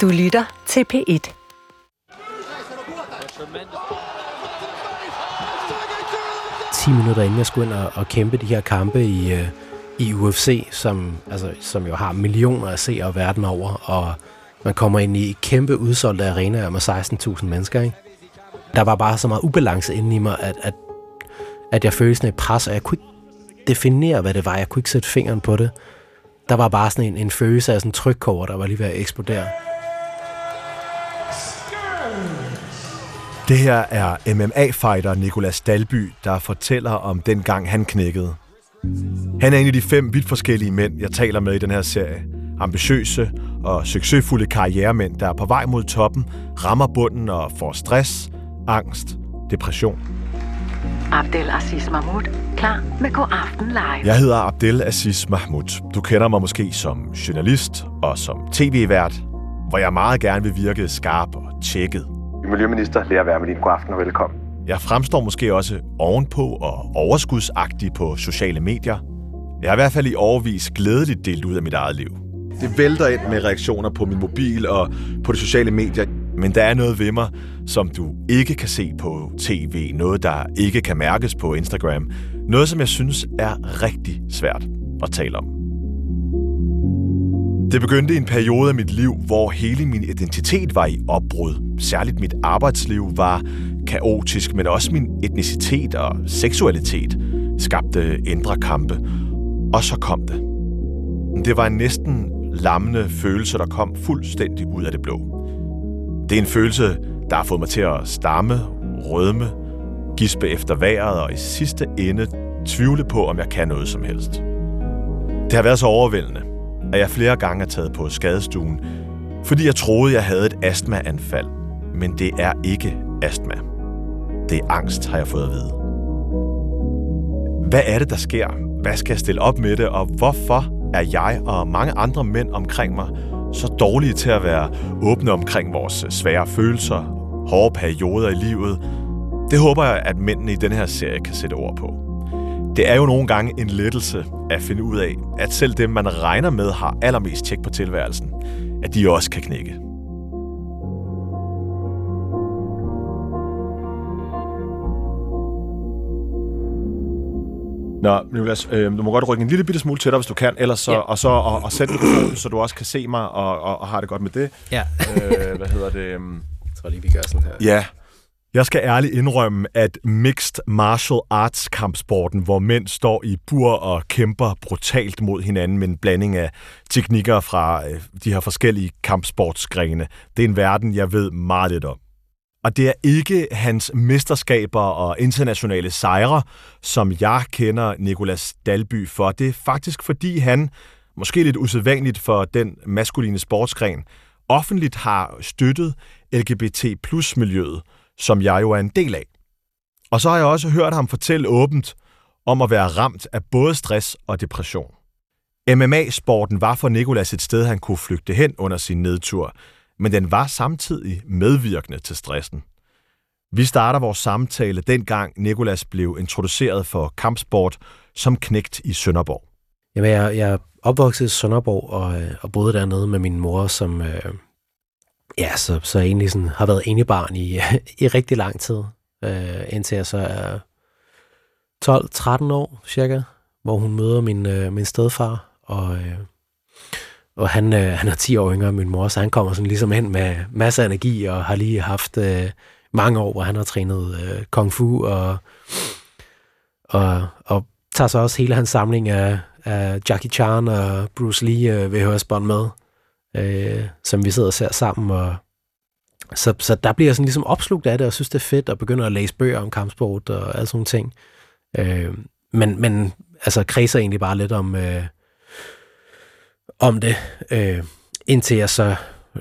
Du lytter til P1. Ti minutter inden jeg skulle ind og, og kæmpe de her kampe i, øh, i UFC, som, altså, som jo har millioner af seere verden over, og man kommer ind i kæmpe udsolgte arenaer med 16.000 mennesker. Ikke? Der var bare så meget ubalance inde i mig, at, at, at jeg følte sådan et pres, og jeg kunne ikke definere, hvad det var. Jeg kunne ikke sætte fingeren på det. Der var bare sådan en, en følelse af sådan en trykkår, der var lige ved at eksplodere. Det her er MMA-fighter Nikolas Dalby, der fortæller om den gang han knækkede. Han er en af de fem vidt forskellige mænd, jeg taler med i den her serie. Ambitiøse og succesfulde karrieremænd, der er på vej mod toppen, rammer bunden og får stress, angst, depression. Abdel Aziz Mahmoud, klar med God Aften Live. Jeg hedder Abdel Aziz Mahmoud. Du kender mig måske som journalist og som tv-vært, hvor jeg meget gerne vil virke skarp og tjekket. Miljøminister Lea Wermelin, god aften og velkommen. Jeg fremstår måske også ovenpå og overskudsagtig på sociale medier. Jeg har i hvert fald i overvis glædeligt delt ud af mit eget liv. Det vælter ind med reaktioner på min mobil og på de sociale medier. Men der er noget ved mig, som du ikke kan se på tv. Noget, der ikke kan mærkes på Instagram. Noget, som jeg synes er rigtig svært at tale om. Det begyndte en periode af mit liv, hvor hele min identitet var i opbrud. Særligt mit arbejdsliv var kaotisk, men også min etnicitet og seksualitet skabte indre kampe. Og så kom det. Det var en næsten lammende følelse, der kom fuldstændig ud af det blå. Det er en følelse, der har fået mig til at stamme, rødme, gispe efter vejret og i sidste ende tvivle på, om jeg kan noget som helst. Det har været så overvældende, at jeg flere gange er taget på skadestuen, fordi jeg troede, jeg havde et astmaanfald. Men det er ikke astma. Det er angst, har jeg fået at vide. Hvad er det, der sker? Hvad skal jeg stille op med det, og hvorfor er jeg og mange andre mænd omkring mig så dårlige til at være åbne omkring vores svære følelser, hårde perioder i livet? Det håber jeg, at mændene i denne her serie kan sætte ord på. Det er jo nogle gange en lettelse at finde ud af, at selv dem, man regner med, har allermest tjek på tilværelsen, at de også kan knække. Nå, Nicolas, øh, du må godt rykke en lille bitte smule tættere, hvis du kan, ellers så, ja. og så og, og sætte mikrofonen, så du også kan se mig og, og, og har det godt med det. Ja. øh, hvad hedder det? Jeg tror lige, vi gør sådan her. Ja. Jeg skal ærligt indrømme, at mixed martial arts kampsporten, hvor mænd står i bur og kæmper brutalt mod hinanden med en blanding af teknikker fra øh, de her forskellige kampsportsgrene, det er en verden, jeg ved meget lidt om. Og det er ikke hans mesterskaber og internationale sejre, som jeg kender Nikolas Dalby for. Det er faktisk fordi han, måske lidt usædvanligt for den maskuline sportsgren, offentligt har støttet LGBT plus miljøet, som jeg jo er en del af. Og så har jeg også hørt ham fortælle åbent om at være ramt af både stress og depression. MMA-sporten var for Nikolas et sted, han kunne flygte hen under sin nedtur, men den var samtidig medvirkende til stressen. Vi starter vores samtale dengang Nikolas blev introduceret for kampsport som knægt i Sønderborg. Jamen, jeg, jeg er opvokset i Sønderborg og, øh, og boede dernede med min mor, som øh, ja, så, så egentlig sådan, har været enebarn i, i rigtig lang tid, øh, indtil jeg så er 12-13 år cirka, hvor hun møder min, øh, min stedfar, og, øh, og han, øh, han er 10 år yngre end min mor, så han kommer sådan ligesom hen med masser af energi, og har lige haft øh, mange år, hvor han har trænet øh, kung fu, og, og, og tager så også hele hans samling af, af Jackie Chan og Bruce Lee øh, VHS-bånd med, øh, som vi sidder og ser sammen, og så, så der bliver jeg sådan ligesom opslugt af det, og synes, det er fedt, at begynde at læse bøger om kampsport og alle sådan nogle ting. Øh, men, men altså kredser egentlig bare lidt om, øh, om det, øh, indtil jeg så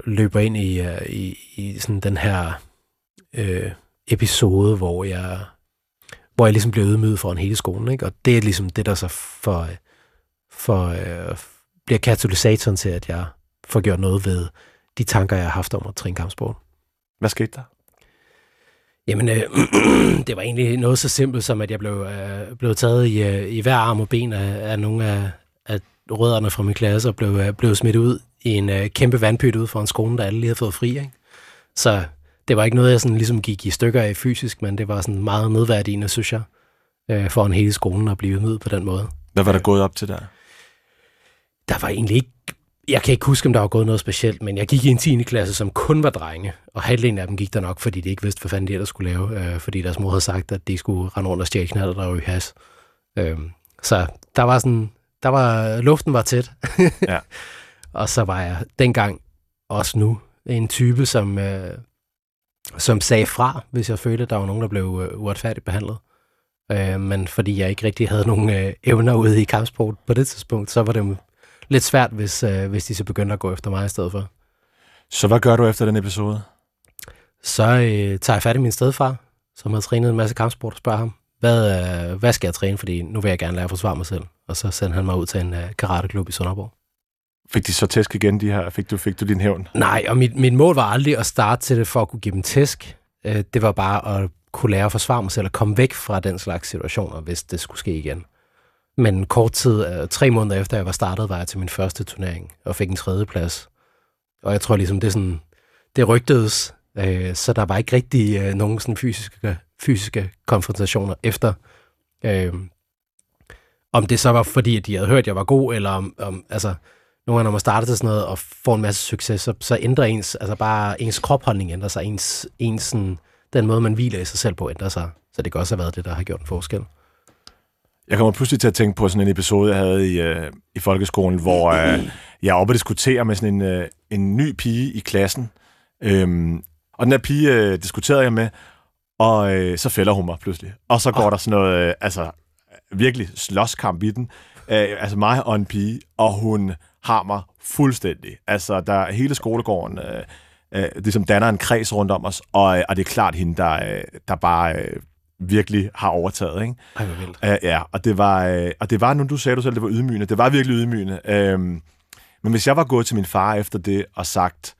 løber ind i, øh, i, i sådan den her øh, episode, hvor jeg hvor jeg ligesom bliver ydmyget foran hele skolen, ikke? Og det er ligesom det, der så for, for øh, bliver katalysatoren til, at jeg får gjort noget ved de tanker, jeg har haft om at træne kampsport. Hvad skete der? Jamen, øh, det var egentlig noget så simpelt som, at jeg blev, øh, blev taget i, øh, i hver arm og ben af, af nogle af, af rødderne fra min klasse og blev, øh, blev smidt ud i en øh, kæmpe vandpyt ude foran skolen, der alle lige havde fået fri. Ikke? Så det var ikke noget, jeg sådan ligesom gik i stykker af fysisk, men det var sådan meget nedværdigende, synes jeg, øh, for en hele skolen at blive mødt på den måde. Hvad var der gået op til der? Der var egentlig ikke... Jeg kan ikke huske, om der var gået noget specielt, men jeg gik i en 10. klasse, som kun var drenge, og halvdelen af dem gik der nok, fordi de ikke vidste, hvad fanden de ellers skulle lave, øh, fordi deres mor havde sagt, at de skulle rende rundt og stjæle knaller, var i has. Øh, så der var sådan... Der var... Luften var tæt. Ja. og så var jeg dengang, også nu, en type, som, øh, som sagde fra, hvis jeg følte, at der var nogen, der blev øh, uretfærdigt behandlet. Øh, men fordi jeg ikke rigtig havde nogen øh, evner ude i kampsport på det tidspunkt, så var det lidt svært, hvis, øh, hvis de så begyndte at gå efter mig i stedet for. Så hvad gør du efter den episode? Så øh, tager jeg fat i min stedfar, som har trænet en masse kampsport, og spørger ham, hvad, øh, hvad skal jeg træne, fordi nu vil jeg gerne lære at forsvare mig selv. Og så sendte han mig ud til en øh, karateklub i Sønderborg. Fik de så tæsk igen, de her? Fik du, fik du din hævn? Nej, og mit, mit mål var aldrig at starte til det for at kunne give dem tæsk. Øh, det var bare at kunne lære at forsvare mig selv og komme væk fra den slags situationer, hvis det skulle ske igen. Men kort tid, øh, tre måneder efter jeg var startet, var jeg til min første turnering og fik en tredje plads. Og jeg tror ligesom, det, er sådan, det rygtedes, øh, så der var ikke rigtig øh, nogen sådan fysiske, fysiske konfrontationer efter. Øh, om det så var fordi, at de havde hørt, at jeg var god, eller om, om altså, nogle gange, når man starter til sådan noget og får en masse succes, så, så ændrer ens, altså bare ens kropholdning ændrer sig, ens, ens sådan, den måde, man hviler i sig selv på, ændrer sig. Så det kan også have været det, der har gjort en forskel. Jeg kommer pludselig til at tænke på sådan en episode, jeg havde i, øh, i folkeskolen, hvor øh, jeg er oppe og diskuterer med sådan en, øh, en ny pige i klassen. Øhm, og den her pige øh, diskuterede jeg med, og øh, så fælder hun mig pludselig. Og så går Ah. der sådan noget, øh, altså virkelig slåskamp i den. Øh, altså mig og en pige, og hun har mig fuldstændig. Altså, der hele skolegården øh, øh, ligesom danner en kreds rundt om os, og, øh, og det er klart hende, der, øh, der bare øh, virkelig har overtaget, ikke? Ej, hvor vildt. Uh, ja, og det var, uh, og det var, nu du sagde du selv, det var ydmygende. Det var virkelig ydmygende. Um, men hvis jeg var gået til min far efter det og sagt,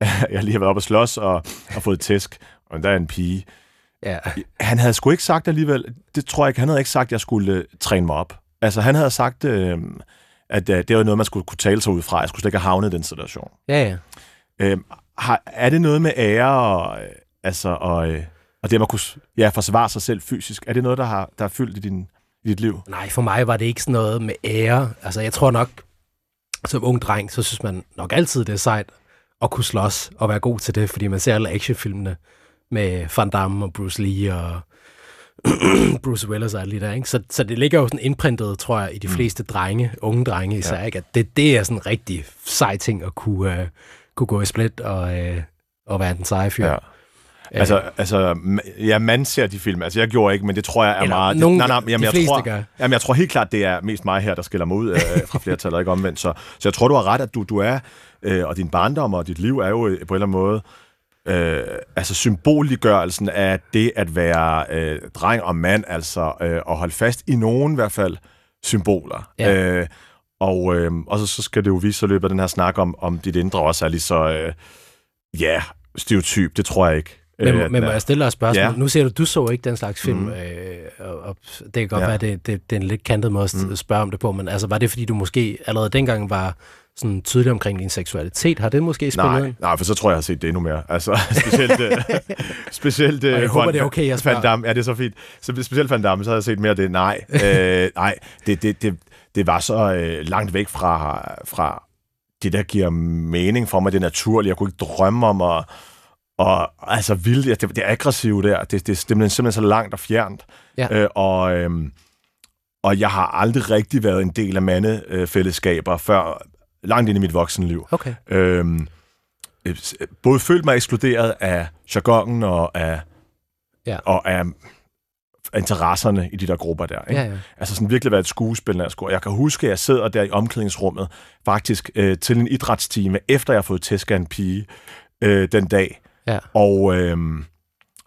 jeg lige har været oppe og slås og, og fået tæsk, og der er en pige. Ja. Han havde sgu ikke sagt alligevel, det tror jeg ikke, han havde ikke sagt, at jeg skulle uh, træne mig op. Altså han havde sagt, uh, at uh, det var noget, man skulle kunne tale sig ud fra. Jeg skulle slet ikke have havnet i den situation. Ja, ja. Uh, har, er det noget med ære og, uh, altså, og, uh, og det, man kunne ja, forsvare sig selv fysisk? Er det noget, der har, der har fyldt i, din, i dit liv? Nej, for mig var det ikke sådan noget med ære. Altså, jeg tror nok, som ung dreng, så synes man nok altid, det er sejt at kunne slås og være god til det, fordi man ser alle actionfilmene med Van Damme og Bruce Lee og Bruce Willis og alle de der, ikke? Så, så det ligger jo sådan indprintet, tror jeg, i de fleste drenge, unge drenge især, ja. ikke? At det, det er sådan en rigtig sej ting at kunne, uh, kunne gå i split og, uh, og være den seje fyr. Ja. Altså, altså, m- ja, man ser de film. Altså, jeg gjorde ikke, men det tror jeg er Eller meget... nogen- det, nej, nej, jamen, jeg tror, gør. Jamen, jeg tror helt klart, det er mest mig her, der skiller mig ud øh, fra flertallet, ikke omvendt. Så, så jeg tror, du har ret, at du, du er, øh, og din barndom og dit liv er jo øh, på en eller anden måde, øh, altså symbolliggørelsen af det at være øh, dreng og mand, altså, øh, og holde fast i nogen i hvert fald symboler. Ja. Øh, og, øh, og så, så skal det jo vise sig i løbet af den her snak om, om dit indre også er lige så, øh, ja, stereotyp. Det tror jeg ikke. Men, øh, men må jeg stille dig et spørgsmål? Ja. Nu ser du, du så ikke den slags film, mm. øh, og, og det kan godt Ja. være, det, det, det er en lidt kantet måde at mm. spørge om det på, men altså, var det fordi, du måske allerede dengang var sådan tydelig omkring din seksualitet? Har det måske spillet Nej, ind? nej, for så tror jeg, jeg har set det endnu mere. Altså, specielt... øh, specielt øh, Og jeg håber, Van- det er okay, jeg Van spørger. Damme, ja, det er så fint. Så specielt Van Damme, så har jeg set mere af det. Nej, øh, nej det, det, det, det var så øh, langt væk fra, fra det, der giver mening for mig. Det naturligt. Jeg kunne ikke drømme om at... Og altså vildt, ja, det, det aggressive der, det, det, det er simpelthen, så langt og fjernt. Ja. Øh, og, øhm, og jeg har aldrig rigtig været en del af mandefællesskaber før langt ind i mit voksenliv. Okay. Øhm, øh, s- både følt mig ekskluderet af jargonen og af, Ja. og af interesserne i de der grupper der. Ikke? Ja, ja. Altså sådan virkelig været et skuespil, når jeg skulle. Jeg kan huske, at jeg sidder der i omklædningsrummet, faktisk øh, til en idrætstime, efter jeg har fået tæsk af en pige øh, den dag. Ja. Og, øh,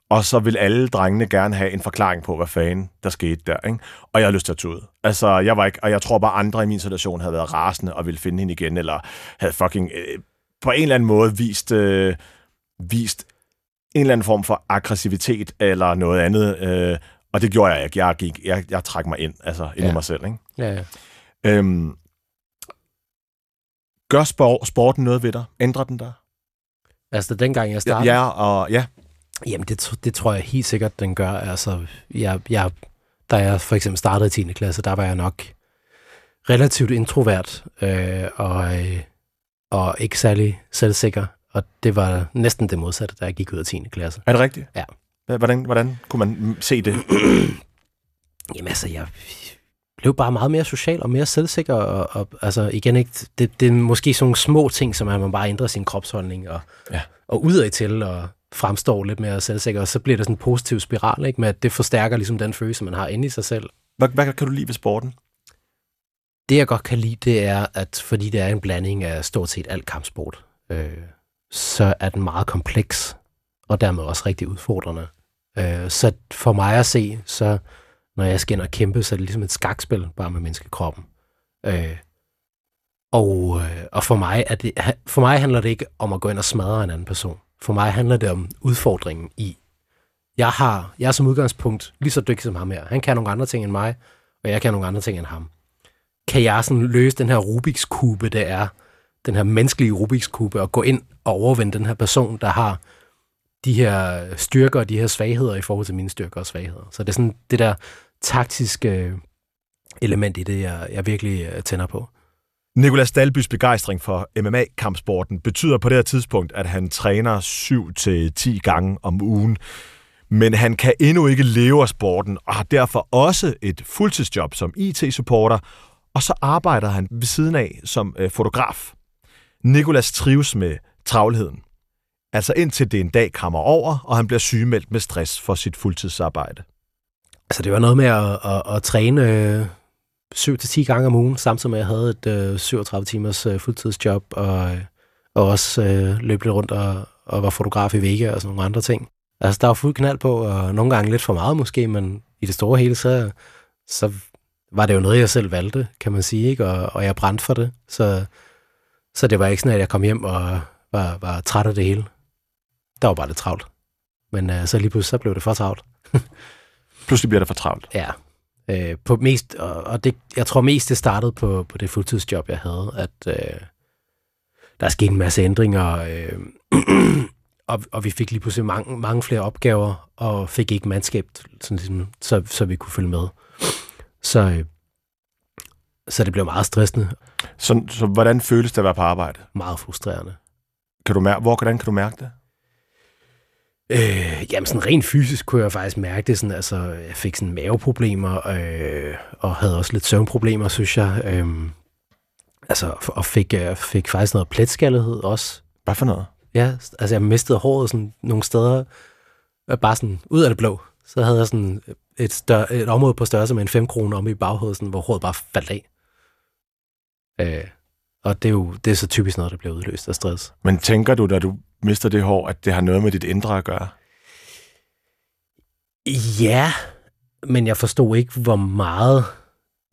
og så vil alle drengene gerne have en forklaring på, hvad fanden der skete der. Ikke? Og jeg har lyst til at ud. Altså, jeg var ikke, og jeg tror bare, andre i min situation havde været rasende og ville finde hende igen, eller havde fucking øh, på en eller anden måde vist, øh, vist en eller anden form for aggressivitet eller noget andet. Øh, og det gjorde jeg ikke. Jeg, gik, jeg, jeg trak mig ind, altså ind ja. i mig selv. Ikke? ja, ja. Øhm, Gør spor, sporten noget ved dig? Ændrer den dig? Altså, dengang jeg startede... Ja, og ja. Jamen, det, det tror jeg helt sikkert, den gør. Altså, jeg, jeg, da jeg for eksempel startede i 10. klasse, der var jeg nok relativt introvert øh, og, øh, og ikke særlig selvsikker. Og det var næsten det modsatte, da jeg gik ud af 10. klasse. Er det rigtigt? Ja. Hvordan, hvordan kunne man se det? Jamen altså, jeg blev bare meget mere social og mere selvsikker. Og, og altså igen, ikke, det, det er måske sådan nogle små ting, som at man bare ændrer sin kropsholdning og, Ja. og udad til og fremstår lidt mere selvsikker. Og så bliver det sådan en positiv spiral, ikke? med at det forstærker ligesom den følelse, man har inde i sig selv. Hvad, hvad kan du lide ved sporten? Det, jeg godt kan lide, det er, at fordi det er en blanding af stort set alt kampsport, øh, så er den meget kompleks, og dermed også rigtig udfordrende. Øh, så for mig at se, så når jeg skal ind og kæmpe, så er det ligesom et skakspil, bare med menneskekroppen. Øh, og, øh, og for, mig er det, for mig handler det ikke om at gå ind og smadre en anden person. For mig handler det om udfordringen i, jeg har, jeg er som udgangspunkt lige så dygtig som ham her. Han kan nogle andre ting end mig, og jeg kan nogle andre ting end ham kan jeg sådan løse den her Rubiks kube, det er den her menneskelige Rubiks kube, og gå ind og overvinde den her person, der har de her styrker og de her svagheder i forhold til mine styrker og svagheder. Så det er sådan det der taktiske øh, element i det, jeg, jeg virkelig øh, tænder på. Nikolas Dalbys begejstring for MMA-kampsporten betyder på det her tidspunkt, at han træner 7-10 gange om ugen. Men han kan endnu ikke leve af sporten, og har derfor også et fuldtidsjob som IT-supporter, og så arbejder han ved siden af som øh, fotograf. Nikolas trives med travlheden. Altså indtil det en dag kommer over, og han bliver sygemeldt med stress for sit fuldtidsarbejde. Altså det var noget med at, at, at træne øh, 7-10 gange om ugen, samtidig med at jeg havde et øh, 37 timers øh, fuldtidsjob, og, øh, og også øh, løb lidt rundt og, og var fotograf i Vega og sådan nogle andre ting. Altså der var fuld knald på, og nogle gange lidt for meget måske, men i det store hele, så, så var det jo noget, jeg selv valgte, kan man sige, ikke? Og, og jeg brændte for det. Så, så det var ikke sådan, at jeg kom hjem og var, var træt af det hele. Der var bare lidt travlt. Men uh, så lige pludselig, så blev det for travlt. Pludselig bliver det for travlt. Ja. Øh, på mest, og, og det, jeg tror mest, det startede på, på det fuldtidsjob, jeg havde, at øh, der er sket en masse ændringer, øh, og, og vi fik lige pludselig mange, mange flere opgaver, og fik ikke mandskab, sådan, ligesom, så, så vi kunne følge med. Så, øh, så det blev meget stressende, Så, så hvordan føles det at være på arbejde? meget frustrerende. Kan du mærke, hvor, hvordan kan du mærke det? Øh, jamen sådan rent fysisk kunne jeg faktisk mærke det. Sådan, altså, jeg fik sådan maveproblemer, øh, og havde også lidt søvnproblemer, synes jeg. Øh, altså, og fik, øh, fik faktisk noget pletskaldighed også. Hvad for noget? Ja, altså jeg mistede håret sådan nogle steder, øh, bare sådan ud af det blå. Så havde jeg sådan et, større, et område på størrelse med en 5 kroner om i baghovedet, sådan, hvor håret bare faldt af. Øh, og det er jo det er så typisk noget, der bliver udløst af stress. Men tænker du, da du mister det hår, at det har noget med dit indre at gøre? Ja, men jeg forstod ikke, hvor meget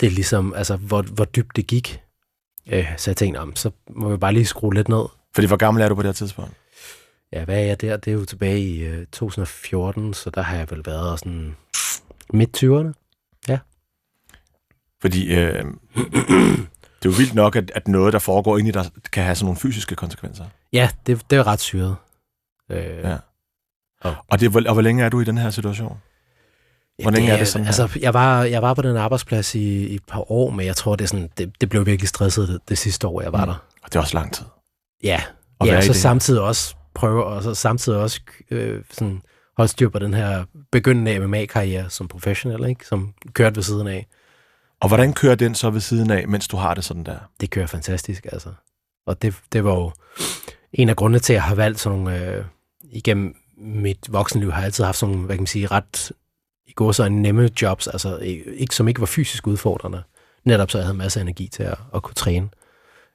det ligesom, altså hvor, hvor dybt det gik. Øh, så jeg tænkte, om, så må vi bare lige skrue lidt ned. Fordi hvor gammel er du på det her tidspunkt? Ja, hvad er jeg der? Det er jo tilbage i øh, 2014, så der har jeg vel været sådan midt 20'erne. Fordi øh, det er jo vildt nok, at, at noget, der foregår inde i dig, kan have sådan nogle fysiske konsekvenser. Ja, det, det er ret syret. Øh, Ja. Og- Og, det, og hvor længe er du i den her situation? Hvor længe er det sådan her? Altså, jeg var, jeg var på den arbejdsplads i, i et par år, men jeg tror, det, er sådan, det, det blev virkelig stresset det, det sidste år, jeg var Mm. der. Og det er også lang tid. Ja, Og ja så det. samtidig også prøve, og så samtidig også øh, sådan, holde styr på den her begyndende MMA-karriere som professionel, ikke? som kørte ved siden af. Og hvordan kører den så ved siden af, mens du har det sådan der? Det kører fantastisk, altså. Og det, det var jo en af grundene til, at jeg har valgt sådan nogle, øh, igennem mit voksenliv, har jeg altid haft sådan nogle, hvad kan man sige, ret i går så nemme jobs, altså ikke, som ikke var fysisk udfordrende. Netop så jeg havde masser af energi til at, at kunne træne.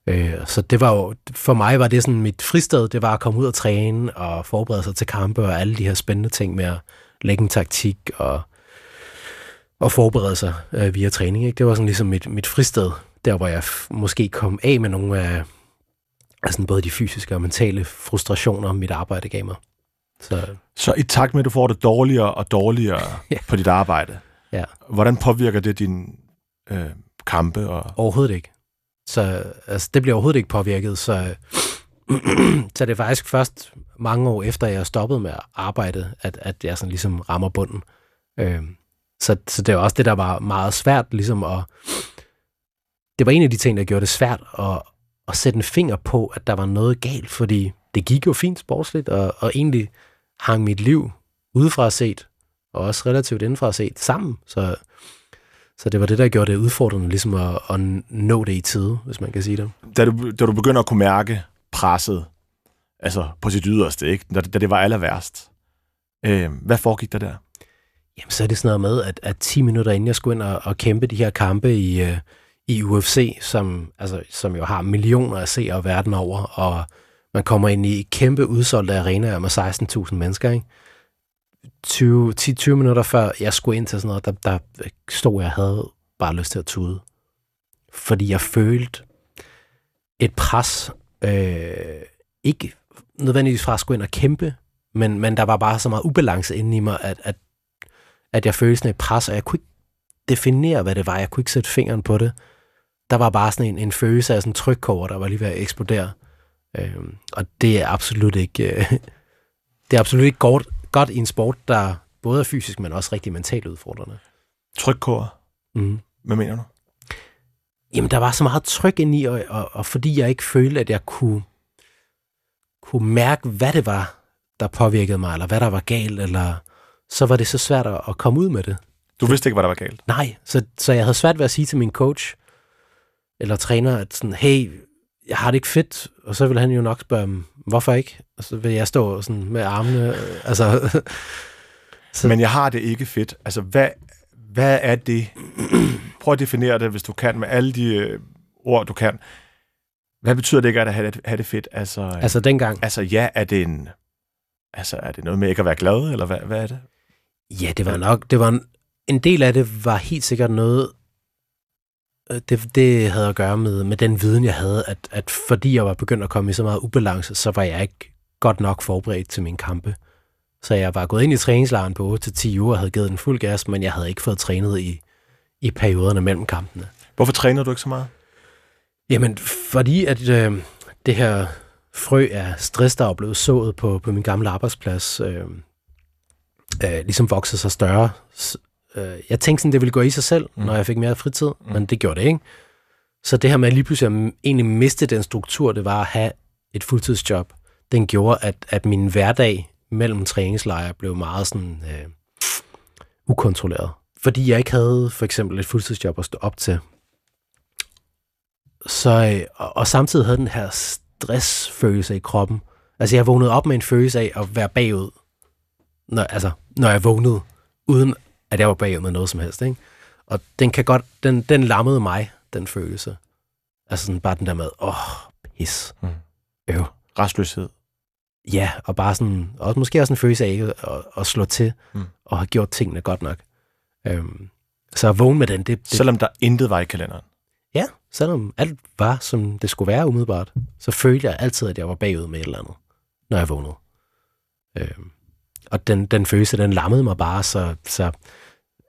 Øh, så det var jo, for mig var det sådan mit fristed, det var at komme ud og træne og forberede sig til kampe og alle de her spændende ting med at lægge en taktik og, og forberede sig øh, via træning. Ikke? Det var sådan ligesom mit, mit fristed, der hvor jeg måske kom af med nogle af altså både de fysiske og mentale frustrationer, mit arbejde gav mig. Så Så i takt med, at du får det dårligere og dårligere Ja. på dit arbejde, Ja. hvordan påvirker det dine øh, kampe? Og... overhovedet ikke. Så altså, det bliver overhovedet ikke påvirket, så, så det er faktisk først mange år efter, jeg stoppet med at arbejde, at, at jeg sådan ligesom rammer bunden. Øh, så, så det var også det, der var meget svært, ligesom at... Det var en af de ting, der gjorde det svært at, at sætte en finger på, at der var noget galt, fordi det gik jo fint sportsligt, og, og egentlig hang mit liv udefra set, og også relativt indenfra set, sammen. Så, så det var det, der gjorde det udfordrende, ligesom at, at nå det i tide, hvis man kan sige det. Da du, da du begynder at kunne mærke presset, altså på sit yderste, ikke? Da, da det var aller værst, øh, hvad foregik der der? Jamen, så er det sådan noget med, at, at 10 minutter inden jeg skulle ind og, og kæmpe de her kampe i, øh, i UFC, som, altså, som jo har millioner af seere verden over, og man kommer ind i kæmpe udsolgte arenaer med 16.000 mennesker, ikke? 20, 10-20 minutter før jeg skulle ind til sådan noget, der, der stod jeg havde bare lyst til at tude. Fordi jeg følte et pres, øh, ikke nødvendigvis fra at skulle ind og kæmpe, men, men der var bare så meget ubalance inde i mig, at, at, at jeg følte sådan et pres, og jeg kunne ikke definere, hvad det var. Jeg kunne ikke sætte fingeren på det. Der var bare sådan en, en følelse af sådan en trykkår, der var lige ved at eksplodere. Øh, og det er absolut ikke... Øh, det er absolut ikke godt, godt i en sport, der både er fysisk, men også rigtig mentalt udfordrende. Trykkår? Mm. Hvad mener du? Jamen, der var så meget tryk ind i, og, og, og fordi jeg ikke følte, at jeg kunne, kunne mærke, hvad det var, der påvirkede mig, eller hvad der var galt, eller så var det så svært at, komme ud med det. Du vidste ikke, hvad der var galt? Nej, så, så jeg havde svært ved at sige til min coach, eller træner, at sådan, hey, jeg har det ikke fedt, og så vil han jo nok spørge, hvorfor ikke? Og så vil jeg stå sådan med armene, øh, altså... så. Men jeg har det ikke fedt. Altså, hvad, hvad er det? Prøv at definere det, hvis du kan, med alle de øh, ord, du kan. Hvad betyder det ikke at have, have det fedt? Altså, øh, altså dengang? Altså ja, er det en... Altså, er det noget med ikke at være glad, eller hvad, hvad er det? Ja, det var nok... Det var en, en del af det var helt sikkert noget, Øh, det, det havde at gøre med, med den viden, jeg havde, at, at fordi jeg var begyndt at komme i så meget ubalance, så var jeg ikke godt nok forberedt til min kampe. Så jeg var gået ind i træningslejren på 8-10 uger og havde givet den fuld gas, men jeg havde ikke fået trænet i, i perioderne mellem kampene. Hvorfor trænede du ikke så meget? Jamen, fordi at øh, det her frø af stress, der er blevet sået på, på min gamle arbejdsplads, øh, øh, ligesom voksede sig større, øh, jeg tænkte sådan, det ville gå i sig selv, mm. når jeg fik mere fritid, mm. men det gjorde det ikke. Så det her med at lige pludselig egentlig miste den struktur, det var at have et fuldtidsjob, den gjorde, at, at min hverdag mellem træningslejre blev meget sådan øh, ukontrolleret. Fordi jeg ikke havde for eksempel et fuldtidsjob at stå op til. Så, øh, og, og samtidig havde den her stressfølelse i kroppen. Altså jeg vågnede op med en følelse af at være bagud, når, altså, når jeg vågnede, uden at jeg var bagud med noget som helst. Ikke? Og den kan godt, den, den lammede mig, den følelse. Altså sådan bare den der med, åh, oh, pis. Mm. Øv. Restløshed. Ja, og bare sådan, og måske også en følelse af ikke at, at slå til, mm. og have gjort tingene godt nok. Øhm, så at vågne med den, det, det... Selvom der intet var i kalenderen? Ja, selvom alt var, som det skulle være umiddelbart, så følte jeg altid, at jeg var bagud med et eller andet, når jeg vågnede. Øhm, og den, den følelse, den lammede mig bare, så, så,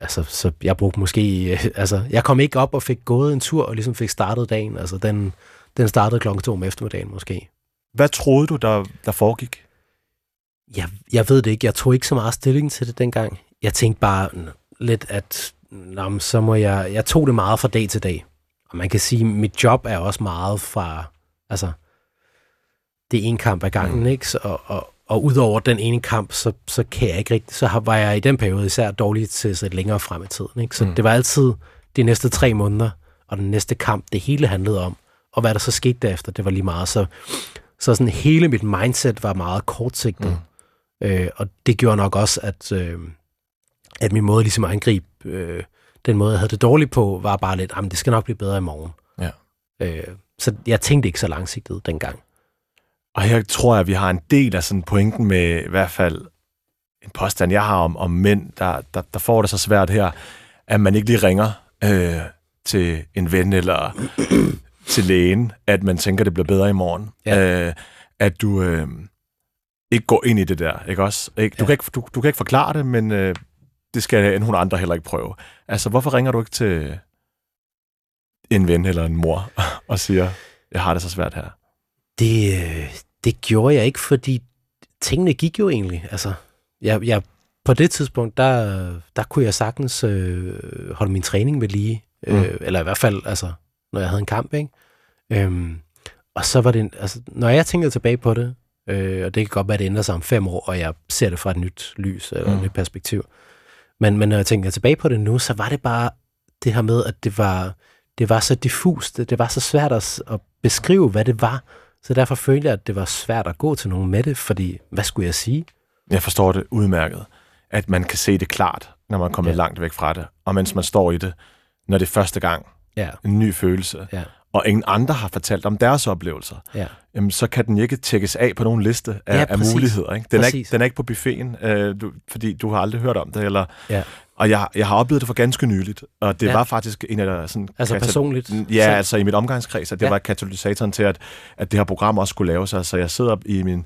altså, så jeg brugte måske, altså, jeg kom ikke op og fik gået en tur, og ligesom fik startet dagen, altså, den, den startede klokken to om eftermiddagen måske. Hvad troede du, der, der foregik? Jeg, jeg ved det ikke, jeg tog ikke så meget stilling til det dengang. Jeg tænkte bare lidt, at nå, så må jeg, jeg tog det meget fra dag til dag. Og man kan sige, at mit job er også meget fra, altså, det er en kamp ad gangen, mm. ikke? Så, og, og, og udover den ene kamp, så, så kan jeg ikke rigtig, så var jeg i den periode især dårlig til at sætte længere frem i tiden. Ikke? Så mm. det var altid de næste tre måneder, og den næste kamp, det hele handlede om. Og hvad der så skete derefter, det var lige meget. Så, så sådan hele mit mindset var meget kortsigtet. Mm. Øh, og det gjorde nok også, at, øh, at min måde ligesom at angribe øh, den måde, jeg havde det dårligt på, var bare lidt, jamen det skal nok blive bedre i morgen. Ja. Øh, så jeg tænkte ikke så langsigtet dengang. Og her tror jeg, at vi har en del af sådan pointen med i hvert fald en påstand, jeg har om, om mænd, der, der, der får det så svært her, at man ikke lige ringer øh, til en ven eller til lægen, at man tænker, det bliver bedre i morgen. Ja. Øh, at du øh, ikke går ind i det der, ikke også? Ikke? Du, ja. kan ikke, du, du kan ikke forklare det, men øh, det skal nogen andre heller ikke prøve. Altså, hvorfor ringer du ikke til en ven eller en mor og siger, jeg har det så svært her? Det, øh, det gjorde jeg ikke, fordi tingene gik jo egentlig. Altså, jeg, jeg, på det tidspunkt, der, der kunne jeg sagtens øh, holde min træning ved lige. Øh, mm. Eller i hvert fald, altså, når jeg havde en kamp, ikke? Øhm, og så var det, altså, når jeg tænker tilbage på det, øh, og det kan godt være, at det ændrer sig om fem år, og jeg ser det fra et nyt lys, eller mm. et nyt perspektiv. Men, men når jeg tænker tilbage på det nu, så var det bare det her med, at det var, det var så diffust, det, det var så svært at, at beskrive, hvad det var. Så derfor følte jeg, at det var svært at gå til nogen med det, fordi hvad skulle jeg sige? Jeg forstår det udmærket, at man kan se det klart, når man kommer ja. langt væk fra det, og mens man står i det, når det er første gang, Ja, en ny følelse, ja, og ingen andre har fortalt om deres oplevelser, ja. jamen, så kan den ikke tjekkes af på nogen liste af, Ja, af muligheder. Ikke? Den, er ikke, den er ikke på buffeten, øh, du, fordi du har aldrig hørt om det. Eller, ja. Og jeg, jeg har oplevet det for ganske nyligt, og det Ja. var faktisk en af der sådan... Altså personligt Ja, selv? altså i mit omgangskreds, at det Ja. var katalysatoren til, at, at det her program også skulle laves. Altså jeg sidder i min,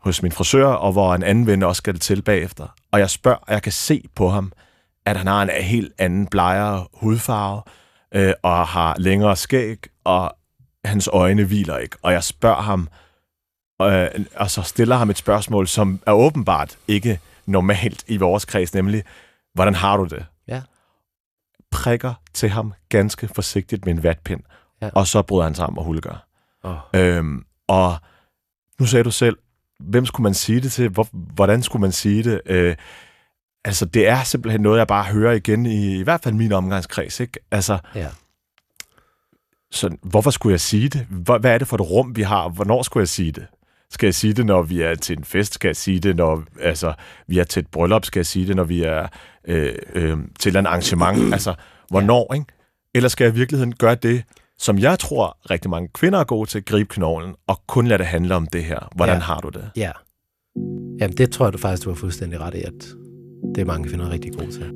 hos min frisør, og hvor en anden ven også skal det til bagefter. Og jeg spørger, og jeg kan se på ham, at han har en helt anden blegere hudfarve, øh, og har længere skæg, og hans øjne hviler ikke. Og jeg spørger ham, øh, og så stiller ham et spørgsmål, som er åbenbart ikke normalt i vores kreds, nemlig, hvordan har du det? Ja. Prikker til ham ganske forsigtigt med en vatpind, Ja. og så bryder han sammen og hulker. Oh. Øhm, og nu sagde du selv, hvem skulle man sige det til? Hvor, hvordan skulle man sige det? Øh, altså, det er simpelthen noget, jeg bare hører igen i, i hvert fald min omgangskreds. Ikke? Altså, Ja. så hvorfor skulle jeg sige det? Hvor, hvad er det for et rum, vi har? Hvornår skulle jeg sige det? Skal jeg sige det, når vi er til en fest? Skal jeg sige det, når altså, vi er til et bryllup? Skal jeg sige det, når vi er øh, øh, til et arrangement? Altså, hvornår, ikke? Eller skal jeg i virkeligheden gøre det, som jeg tror rigtig mange kvinder er gode til, gribe knoglen, og kun lade det handle om det her? Hvordan Ja. har du det? Ja. Jamen, det tror jeg du faktisk, du har fuldstændig ret i, at det er mange kvinder rigtig gode til.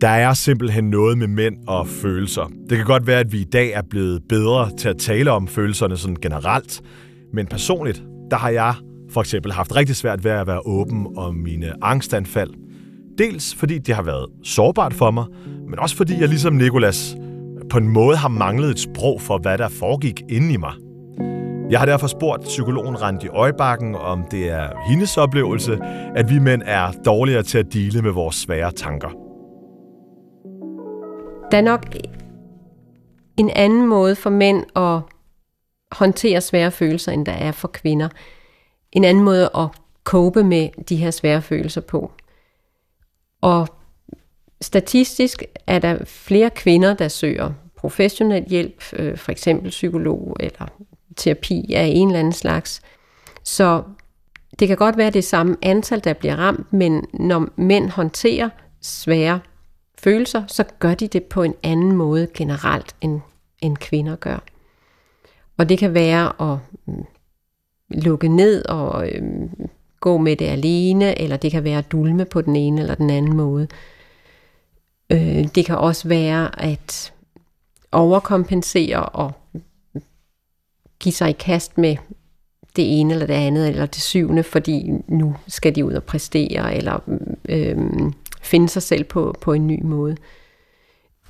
Der er simpelthen noget med mænd og følelser. Det kan godt være, at vi i dag er blevet bedre til at tale om følelserne sådan generelt, men personligt, der har jeg for eksempel haft rigtig svært ved at være åben om mine angstanfald. Dels fordi det har været sårbart for mig, men også fordi jeg ligesom Nikolas på en måde har manglet et sprog for, hvad der foregik inde i mig. Jeg har derfor spurgt psykologen Randi Øjbakken, om det er hendes oplevelse, at vi mænd er dårligere til at dele med vores svære tanker. Der er nok en anden måde for mænd at håndtere svære følelser, end der er for kvinder. En anden måde at cope med de her svære følelser på. Og statistisk er der flere kvinder, der søger professionel hjælp, øh, for eksempel psykolog eller terapi af en eller anden slags. Så det kan godt være det samme antal, der bliver ramt, men når mænd håndterer svære følelser, så gør de det på en anden måde generelt, end, end kvinder gør. Og det kan være at mm, lukke ned og øh, gå med det alene, eller det kan være at dulme på den ene eller den anden måde. Øh, det kan også være at overkompensere og give sig i kast med det ene eller det andet, eller det syvende, fordi nu skal de ud og præstere, eller øh, finde sig selv på, på en ny måde.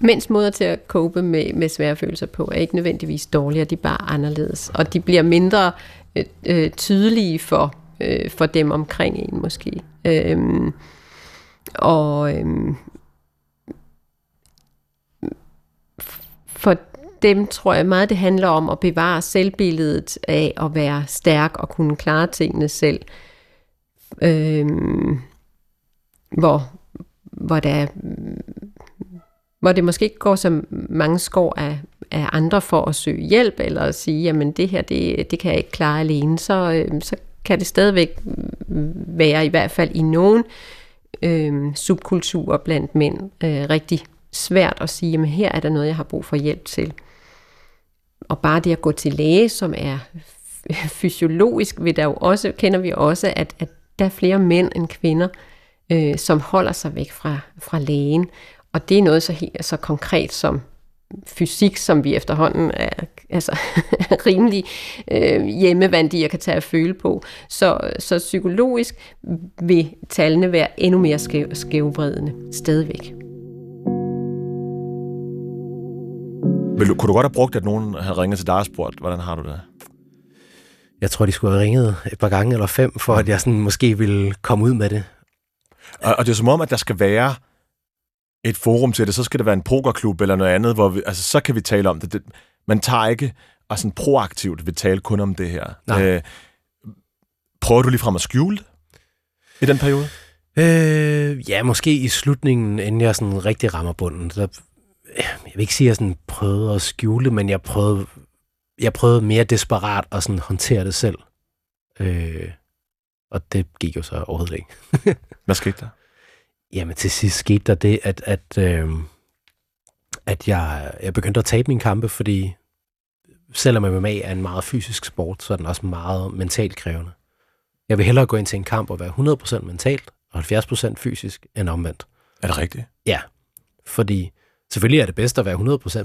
Mens måder til at cope med, med svære følelser på er ikke nødvendigvis dårligere, de er bare anderledes. Og de bliver mindre Øh, øh, tydelige for, øh, for dem omkring en måske. Øhm, og øhm, for dem tror jeg meget, det handler om at bevare selvbilledet af at være stærk og kunne klare tingene selv. Øhm, hvor, hvor, der, hvor det måske ikke går så mange skår af, af andre for at søge hjælp, eller at sige, jamen det her, det, det kan jeg ikke klare alene, så, øh, så kan det stadigvæk være, i hvert fald i nogen øh, subkulturer blandt mænd, øh, rigtig svært at sige, jamen her er der noget, jeg har brug for hjælp til. Og bare det at gå til læge, som er fysiologisk, ved der jo også, kender vi også, at, at der er flere mænd end kvinder, øh, som holder sig væk fra, fra lægen. Og det er noget så helt så konkret som fysik, som vi efterhånden er altså, rimelig øh, hjemmevandige og kan tage at føle på. Så, så psykologisk vil tallene være endnu mere skæv, skævvredende stadigvæk. Vil du, kunne du godt have brugt, at nogen havde ringet til dig og spurgt, hvordan har du det? Jeg tror, de skulle have ringet et par gange eller fem, for at jeg sådan måske ville komme ud med det. Og, og det er som om, at der skal være et forum til det. Så skal det være en pokerklub eller noget andet, hvor vi, altså, så kan vi tale om det. det man tager ikke og sådan proaktivt vil tale kun om det her. Nej. Øh, prøver du lige frem at skjule det i den periode? Øh, ja, måske i slutningen, inden jeg sådan rigtig rammer bunden. Så, jeg vil ikke sige, at jeg sådan prøvede at skjule men jeg prøvede, jeg prøvede mere desperat at sådan håndtere det selv. Øh, og det gik jo så overhovedet ikke. Hvad skete der? Jamen til sidst skete der det, at, at, øh, at jeg, jeg begyndte at tabe mine kampe, fordi selvom MMA er en meget fysisk sport, så er den også meget mentalt krævende. Jeg vil hellere gå ind til en kamp og være 100% mentalt og 70% fysisk end omvendt. Er det rigtigt? Ja, fordi selvfølgelig er det bedst at være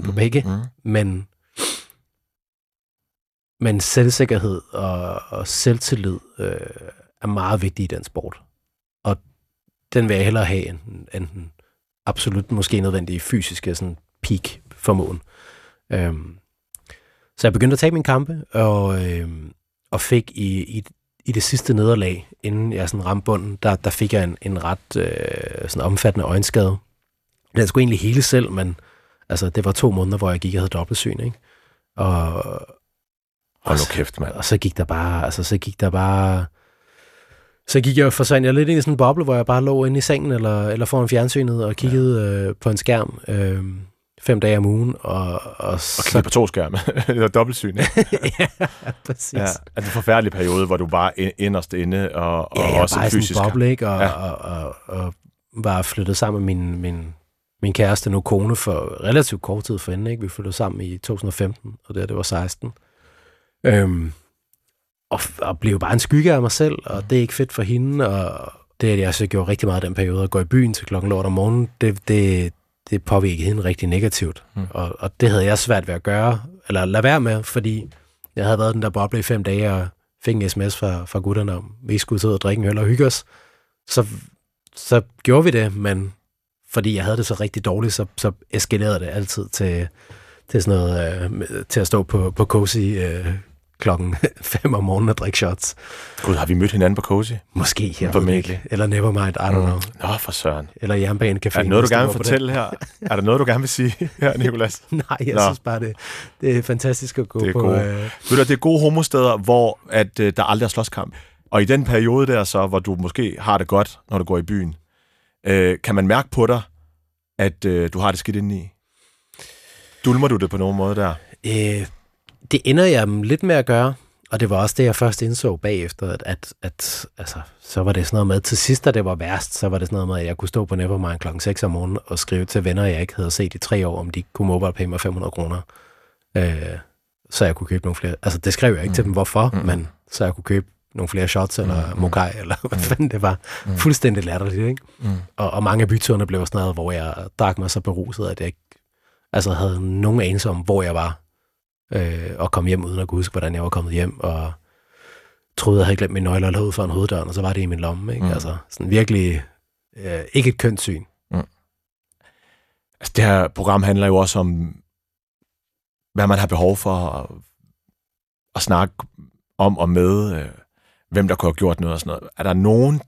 100% på begge, Mm. men, men selvsikkerhed og, og selvtillid øh, er meget vigtig i den sport. Den vil jeg hellere have end, end den absolut måske nødvendige fysiske sådan peak formåen. Øhm, så jeg begyndte at tage mine kampe, og, øhm, og fik i, i, i det sidste nederlag, inden jeg sådan ramte bunden, der, der fik jeg en, en ret øh, sådan omfattende øjenskade. Den skulle egentlig hele selv, men altså, det var to måneder, hvor jeg gik og havde dobbeltsyn, ikke? Og, Hold nu kæft, mand. og så gik der bare, altså så gik der bare, så gik jeg, forsvandt jeg lidt ind i sådan en boble, hvor jeg bare lå inde i sengen eller, eller foran fjernsynet og kiggede øh, på en skærm øh, fem dage om ugen. Og, og, Og så, på to skærme. det var dobbeltsyn, ja, præcis. Ja. Ja, det en forfærdelig periode, hvor du bare er inderst inde og, og ja jeg også bare i fysisk? sådan en boble, ikke? Og, Ja. ja. og, og, og, var flyttet sammen med min, min, min kæreste, nu kone, for relativt kort tid for hende. Ikke? Vi flyttede sammen i 2015, og det, det var 16. Øhm, og, og blev bare en skygge af mig selv, og det er ikke fedt for hende, og det, at jeg så gjorde rigtig meget den periode, at gå i byen til klokken lort om morgenen, det, det, det påvirkede hende rigtig negativt. Mm. Og, og det havde jeg svært ved at gøre, eller lade være med, fordi jeg havde været den der boble i fem dage, og fik en sms fra, fra gutterne om, vi skulle sidde og drikke en øl og hygge os. Så, så gjorde vi det, men fordi jeg havde det så rigtig dårligt, så, så eskalerede det altid til, til sådan noget, øh, til at stå på, på Cozy øh, klokken 5 om morgenen og drikke shots. Gud, har vi mødt hinanden på Cozy? Måske, det Formentlig. Eller Nevermind, I don't know. Nå, for søren. Eller Jernbanecafé. Er der noget, du gerne vil fortælle her? Er der noget, du gerne vil sige her, Nicolas? Nej, jeg Nå. Nå. synes bare, det, det er fantastisk at gå Det er på. gode. Øh, Ved du, det er gode homosteder, hvor at, øh, der aldrig er slåskamp. Og i den periode der så, hvor du måske har det godt, når du går i byen, øh, kan man mærke på dig, at øh, du har det skidt indeni? Dulmer du det på nogen måde der? øh, det ender jeg lidt med at gøre, og det var også det, jeg først indså bagefter, at, at, at altså, så var det sådan noget med, til sidst, da det var værst, så var det sådan noget med, at jeg kunne stå på Nevermind klokken 6 om morgenen og skrive til venner, jeg ikke havde set i tre år, om de kunne mobile pay mig 500 kroner, øh, så jeg kunne købe nogle flere. Altså, det skrev jeg ikke mm. til dem, hvorfor, Mm. mm. men så jeg kunne købe nogle flere shots, eller Mm. mokai, eller hvad fanden det var. Mm. Fuldstændig latterligt, ikke? Mm. Og, og mange af byturene blev sådan noget, hvor jeg drak mig så beruset, at jeg ikke altså, havde nogen anelse om, hvor jeg var, øh, og kom hjem uden at kunne huske, hvordan jeg var kommet hjem, og troede, jeg havde glemt mine nøgler eller ud for en hoveddør, og så var det i min lomme. Ikke? Mm. Mm. Altså, sådan virkelig øh, ikke et kønt syn. Altså, det her program handler jo også om, hvad man har behov for at, at snakke om og med, øh, hvem der kunne have gjort noget og sådan noget. Er der nogen,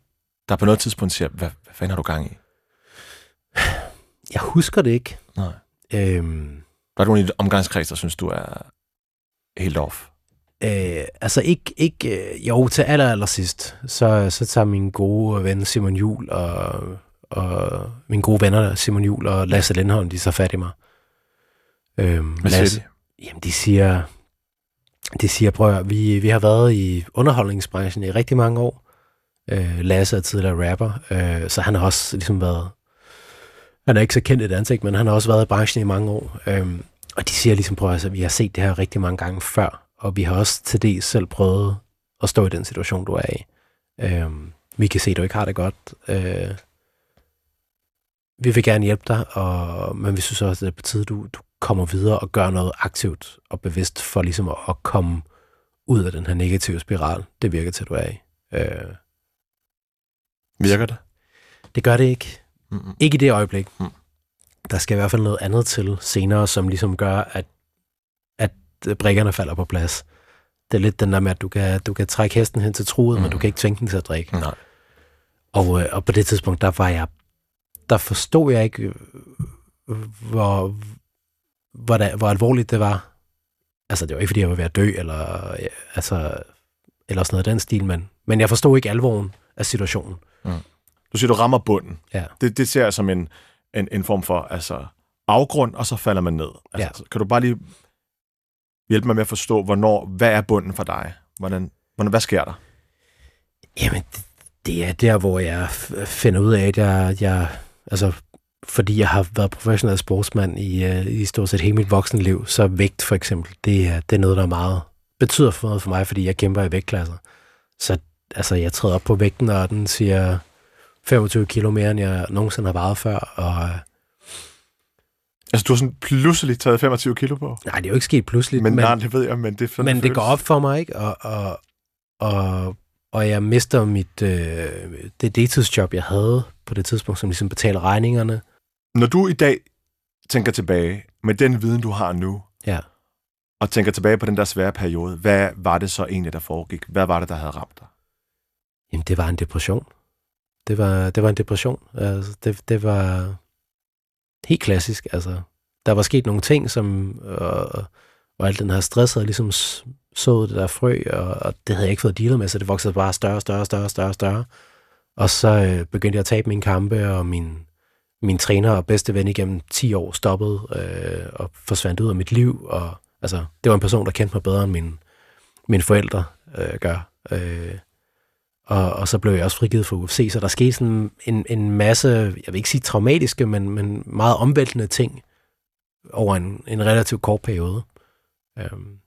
der på noget tidspunkt siger, hvad, hvad fanden har du gang i? Jeg husker det ikke. Nej. Øhm, Der er nogen i omgangskreds, der synes, du er helt off. Øh, altså ikke, ikke øh, jo, til aller, aller sidst, så, så tager min gode ven Simon Jul og, og mine gode venner Simon Jul og Lasse Lindholm, de så fat i mig. Øhm, Hvad siger de? Jamen, de siger, de siger, prøv at, vi, vi har været i underholdningsbranchen i rigtig mange år. Øh, Lasse er tidligere rapper, øh, så han har også ligesom været, han er ikke så kendt et ansigt, men han har også været i branchen i mange år. Øh, og de siger ligesom, prøv at, altså, vi har set det her rigtig mange gange før, og vi har også til det selv prøvet at stå i den situation, du er i. Øh, vi kan se, at du ikke har det godt. Øh, vi vil gerne hjælpe dig, og, men vi synes også, at det er på tide, du, du kommer videre og gør noget aktivt og bevidst for ligesom at, at komme ud af den her negative spiral, det virker til, du er i. Øh, Virker det? det gør det ikke. Mm-mm. Ikke i det øjeblik. Mm. der skal i hvert fald noget andet til senere, som ligesom gør, at, at brikkerne falder på plads. Det er lidt den der med, at du kan, du kan trække hesten hen til truet, mm. men du kan ikke tvinge den til at drikke. Nej. Og, øh, og på det tidspunkt, der var jeg, der forstod jeg ikke, hvor, hvor, der, hvor alvorligt det var. Altså, det var ikke, fordi jeg var ved at dø, eller, altså, eller sådan noget af den stil, men, men jeg forstod ikke alvoren af situationen. Du siger, du rammer bunden. Ja. Det, det ser jeg som en, en, en form for altså, afgrund, og så falder man ned. Altså, Kan du bare lige hjælpe mig med at forstå, hvornår, hvad er bunden for dig? Hvordan, hvordan, hvad sker der? Jamen, det, er der, hvor jeg finder ud af, at jeg, jeg altså, fordi jeg har været professionel sportsmand i, uh, i stort set hele mit voksenliv, så vægt for eksempel, det er, det er noget, der er meget betyder for noget for mig, fordi jeg kæmper i vægtklasser. Så altså, jeg træder op på vægten, og den siger 25 kilo mere, end jeg nogensinde har vejet før, og øh, Altså, du har sådan pludselig taget 25 kilo på. nej, det er jo ikke sket pludseligt, Men, men, nej, det ved jeg, men det, er sådan, men det går op for mig, ikke? Og, og, og, og jeg mister mit, øh, det deltidsjob, jeg havde på det tidspunkt, som ligesom betaler regningerne. Når du i dag tænker tilbage med den viden, du har nu, Ja. og tænker tilbage på den der svære periode, hvad var det så egentlig, der foregik? Hvad var det, der havde ramt dig? Jamen, det var en depression. Det var, det var en depression. Altså, det, det var helt klassisk. Altså, der var sket nogle ting, som, og, og al den her stress havde ligesom sået det der frø, og, og det havde jeg ikke fået dealet med, så det voksede bare større, større, større, større, større. Og så øh, begyndte jeg at tabe mine kampe, og min, min træner og bedste ven igennem 10 år stoppede øh, og forsvandt ud af mit liv. Og, altså, det var en person, der kendte mig bedre end mine, mine forældre øh, gør. Øh, og, og så blev jeg også frigivet fra UFC, så der skete sådan en, en masse, jeg vil ikke sige traumatiske, men, men meget omvæltende ting over en, en relativt kort periode. Um,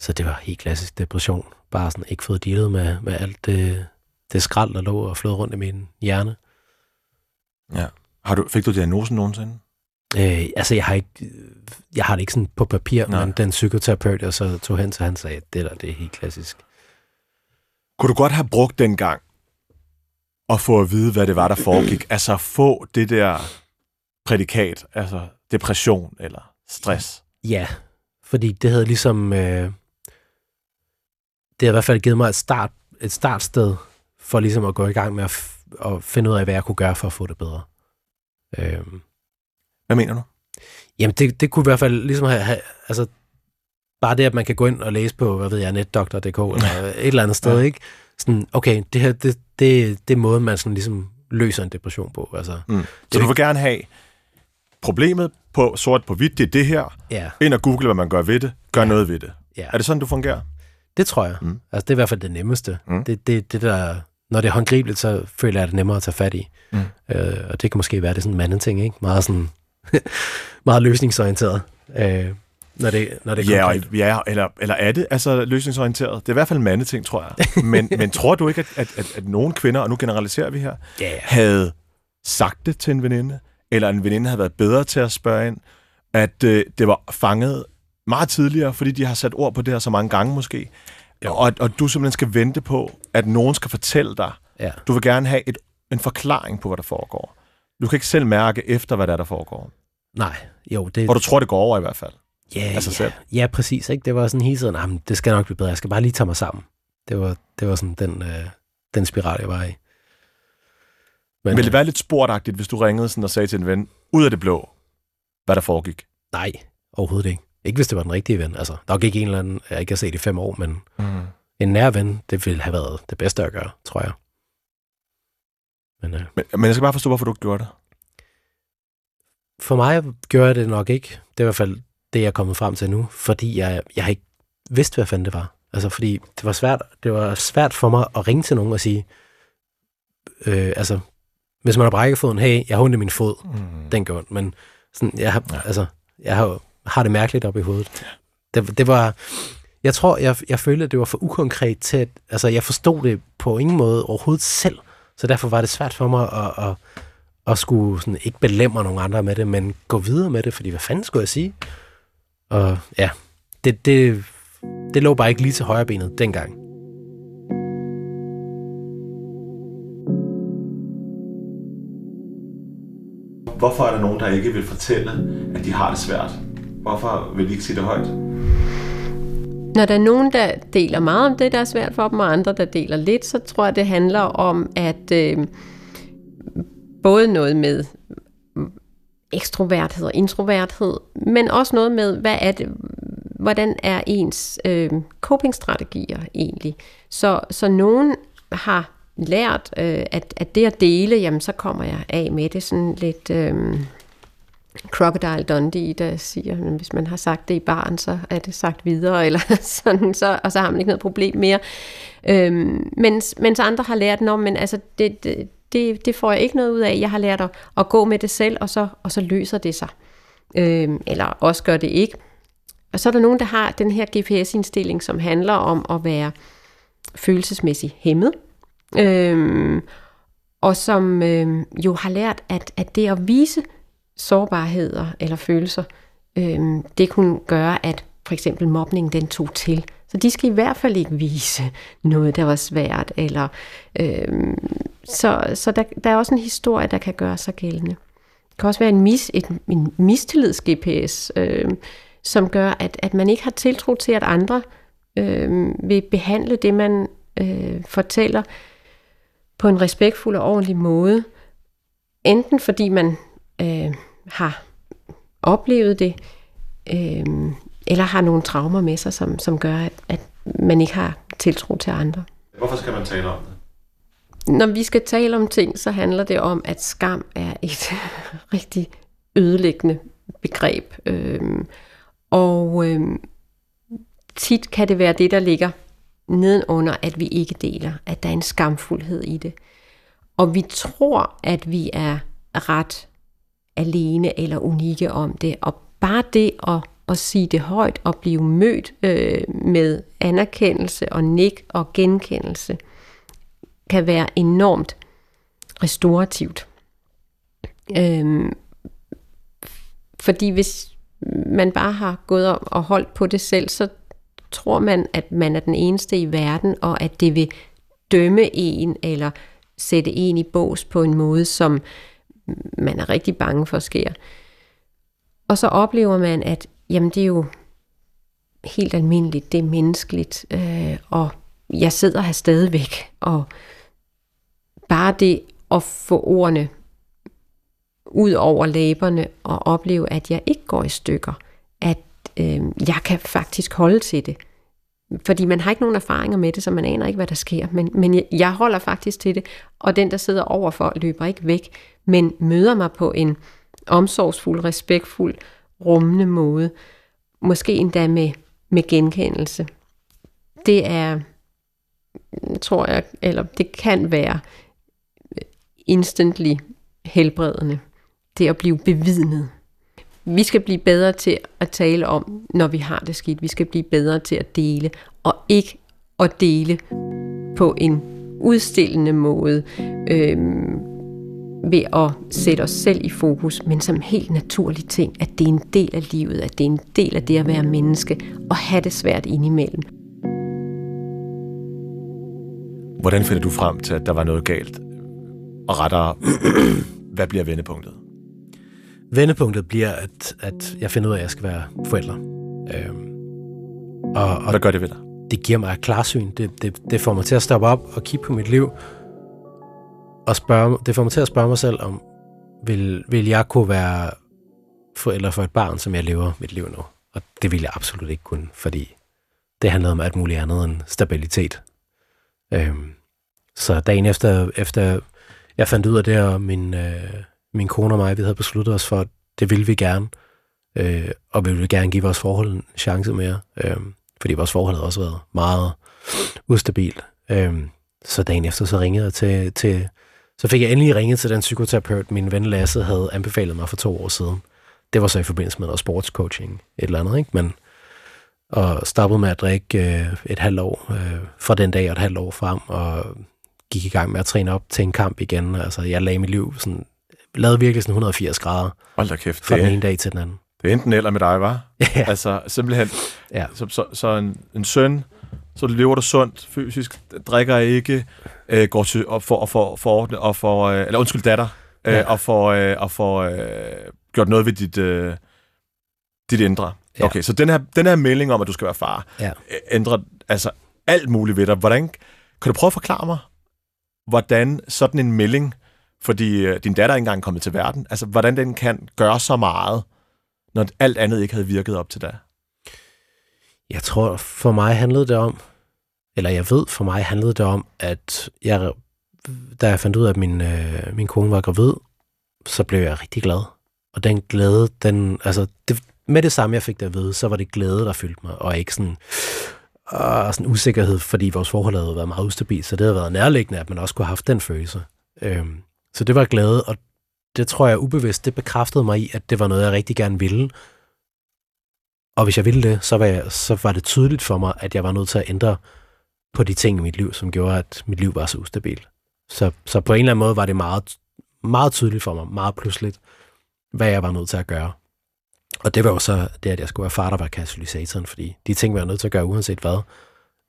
så det var helt klassisk depression. Bare sådan ikke fået dealet med, med alt det, det skrald, der lå og flød rundt i min hjerne. Ja. Har du, fik du diagnosen nogensinde? Øh, altså, jeg har, ikke, jeg har det ikke sådan på papir, Nej. men den psykoterapeut, jeg så tog hen til, han sagde, det der, det er helt klassisk. Kunne du godt have brugt den gang at få at vide, hvad det var, der foregik? Altså få det der prædikat, altså depression eller stress. Ja, fordi det havde ligesom... Øh, det havde i hvert fald givet mig et, start, et startsted for ligesom at gå i gang med at, at finde ud af, hvad jeg kunne gøre for at få det bedre. Øh, Hvad mener du? jamen, det, det kunne i hvert fald ligesom have, have... Altså, bare det, at man kan gå ind og læse på, hvad ved jeg, netdoktor.dk eller et eller andet sted, Ja. ikke? Sådan, okay, det her, det, det, det er måden, man sådan ligesom løser en depression på. Altså, Mm. Så du vil gerne have problemet på sort på hvidt, det er det her. ja, Ind og google, hvad man gør ved det. Gør Ja. noget ved det. ja. Er det sådan, du fungerer? Det tror jeg. Mm. Altså, det er i hvert fald det nemmeste. Mm. Det, det, det der, når det er håndgribeligt, så føler jeg, at det er nemmere at tage fat i. Mm. Øh, og det kan måske være, det er sådan en mandeting, ikke? Meget sådan, meget løsningsorienteret. Øh, når det, når det er Ja, konkret. ja eller, eller er det altså løsningsorienteret? Det er i hvert fald en mandeting, tror jeg. Men, men tror du ikke, at, at, at, at nogle kvinder, og nu generaliserer vi her, ja. havde sagt det til en veninde, eller en veninde havde været bedre til at spørge ind, at øh, det var fanget meget tidligere, fordi de har sat ord på det her så mange gange måske, Jo. og, og du simpelthen skal vente på, at nogen skal fortælle dig, ja. du vil gerne have et, en forklaring på, hvad der foregår. Du kan ikke selv mærke efter, hvad der, er, der foregår. Nej, jo, det... Og du tror, det går over i hvert fald. Ja, af sig ja, selv. ja, præcis. Ikke? Det var sådan hele tiden, "Jamen, det skal nok blive bedre. Jeg skal bare lige tage mig sammen. Det var, det var sådan den, øh, den spiral, jeg var i. Men, Vil det være lidt sportagtigt, hvis du ringede sådan og sagde til en ven, ud af det blå, hvad der foregik? Nej, overhovedet ikke. Ikke hvis det var den rigtige ven. Altså, nok ikke en eller anden, jeg ikke har set i fem år, men Mm. en nær ven, det ville have været det bedste at gøre, tror jeg. Men øh, Men, men jeg skal bare forstå, hvorfor du ikke gjorde det. for mig gjorde jeg det nok ikke. Det er i hvert fald det, jeg er kommet frem til nu, fordi jeg, jeg ikke vidst, hvad fanden det var. Altså, fordi det var svært, det var svært for mig at ringe til nogen og sige, øh, altså, hvis man har brækket foden, hey, jeg har ondt i min fod, Mm. den gør ondt, men sådan, jeg har, ja. altså, jeg har, har det mærkeligt op i hovedet. Det, det var, jeg tror, jeg, jeg følte, at det var for ukonkret til, at, altså, jeg forstod det på ingen måde overhovedet selv, så derfor var det svært for mig at, at, at skulle sådan, ikke belemre nogen andre med det, men gå videre med det, fordi hvad fanden skulle jeg sige? Og ja, det, det, det lå bare ikke lige til højre benet dengang. Hvorfor er der nogen, der ikke vil fortælle, at de har det svært? Hvorfor vil de ikke sige det højt? Når der er nogen, der deler meget om det, der er svært for dem, og andre, der deler lidt, så tror jeg, det handler om, at øh, både noget med ekstroverthed og introverthed, men også noget med, hvad er det, hvordan er ens øh, copingstrategier egentlig. Så, så nogen har lært, øh, at, at det at dele, jamen så kommer jeg af med det sådan lidt... Øh, Crocodile Dundee, der siger, at hvis man har sagt det i barn, så er det sagt videre, eller sådan, så, og så har man ikke noget problem mere. Øhm, mens, mens andre har lært, om, men altså, det, det, det, det får jeg ikke noget ud af. Jeg har lært at, at gå med det selv, og så, og så løser det sig. Øhm, eller også gør det ikke. Og så er der nogen, der har den her GPS-indstilling, som handler om at være følelsesmæssigt hæmmet. Øhm, og som øhm, jo har lært, at, at det at vise sårbarheder eller følelser, øhm, det kunne gøre, at for eksempel mobning den tog til. Så de skal i hvert fald ikke vise noget, der var svært. Eller, øh, så så der, der er også en historie, der kan gøre sig gældende. Det kan også være en, mis, et, en mistillids-GPS, øh, som gør, at, at man ikke har tiltro til, at andre øh, vil behandle det, man øh, fortæller på en respektfuld og ordentlig måde. Enten fordi man øh, har oplevet det, øh, eller har nogle traumer med sig, som, som gør, at, at man ikke har tiltro til andre. Hvorfor skal man tale om det? Når vi skal tale om ting, så handler det om, at skam er et rigtig ødelæggende begreb. Øhm, og øhm, tit kan det være det, der ligger nedenunder, at vi ikke deler, at der er en skamfuldhed i det. Og vi tror, at vi er ret alene eller unikke om det. Og bare det at, at sige det højt og blive mødt øh, med anerkendelse og nik og genkendelse, kan være enormt restaurativt. Øhm, fordi hvis man bare har gået om og holdt på det selv, så tror man, at man er den eneste i verden, og at det vil dømme en eller sætte en i bås på en måde, som man er rigtig bange for sker. Og så oplever man, at jamen, det er jo helt almindeligt, det er menneskeligt, øh, og jeg sidder her stadigvæk, og bare det at få ordene ud over læberne og opleve, at jeg ikke går i stykker, at øh, jeg kan faktisk holde til det. Fordi man har ikke nogen erfaringer med det, så man aner ikke, hvad der sker. Men, men jeg holder faktisk til det, og den, der sidder overfor, løber ikke væk, men møder mig på en omsorgsfuld, respektfuld, rummende måde. Måske endda med, med genkendelse. Det er, tror jeg, eller det kan være instantly helbredende. Det at blive bevidnet. Vi skal blive bedre til at tale om, når vi har det skidt. Vi skal blive bedre til at dele, og ikke at dele på en udstillende måde, øh, ved at sætte os selv i fokus, men som helt naturlig ting, at det er en del af livet, at det er en del af det at være menneske, og have det svært indimellem. Hvordan finder du frem til, at der var noget galt? Og rettere, hvad bliver vendepunktet? Vendepunktet bliver, at, at jeg finder ud af, at jeg skal være forælder. Øhm, og, og hvad gør det ved dig? Det giver mig et klarsyn. Det, det, det får mig til at stoppe op og kigge på mit liv. Og spørge, det får mig til at spørge mig selv om, vil, vil jeg kunne være forælder for et barn, som jeg lever mit liv nu? Og det vil jeg absolut ikke kunne, fordi det handler om alt muligt andet end stabilitet. Øhm, så dagen efter, efter jeg fandt ud af det, og min, øh, min kone og mig, vi havde besluttet os for, at det ville vi gerne. Øh, og vi ville gerne give vores forhold en chance mere. Øh, fordi vores forhold havde også været meget ustabilt. Øh, så dagen efter, så ringede jeg til, til så fik jeg endelig ringet til den psykoterapeut, min ven Lasse havde anbefalet mig for to år siden. Det var så i forbindelse med noget sportscoaching, et eller andet, ikke? Men, og stoppede med at drikke øh, et halvt år øh, fra den dag og et halvt år frem, og gik i gang med at træne op til en kamp igen. Altså, jeg lagde mit liv sådan, lavede virkelig sådan 180 grader. Hold da kæft. Fra den ene dag til den anden. Det er enten eller med dig, var? Ja. Altså, simpelthen. Ja. Så, så, så en, en søn, så lever du sundt fysisk, drikker ikke, øh, går til og for, for, for, og for, øh, eller undskyld, datter, øh, Ja. og får, øh, og får øh, gjort noget ved dit, øh, dit indre. Ja. Okay, så den her, den her melding om, at du skal være far, Ja. øh, ændrer altså alt muligt ved dig. Hvordan, kan du prøve at forklare mig, hvordan sådan en melding, fordi øh, din datter er ikke engang kommet til verden, altså hvordan den kan gøre så meget, når alt andet ikke havde virket op til da? Jeg tror, for mig handlede det om, eller jeg ved, for mig handlede det om, at jeg, da jeg fandt ud af, at min, øh, min kone var gravid, så blev jeg rigtig glad. Og den glæde, den, altså, det, med det samme, jeg fik det at vide, så var det glæde, der fyldte mig, og ikke sådan, øh, sådan usikkerhed, fordi vores forhold havde været meget ustabilt, så det havde været nærliggende, at man også kunne have haft den følelse. Øhm, så det var glæde, og det tror jeg ubevidst, det bekræftede mig i, at det var noget, jeg rigtig gerne ville, og hvis jeg ville det, så var, jeg, så var det tydeligt for mig, at jeg var nødt til at ændre på de ting i mit liv, som gjorde, at mit liv var så ustabilt. Så, så på en eller anden måde var det meget, meget tydeligt for mig, meget pludseligt, hvad jeg var nødt til at gøre. Og det var jo så det, at jeg skulle være far, der var katalysatoren, fordi de ting var jeg nødt til at gøre uanset hvad.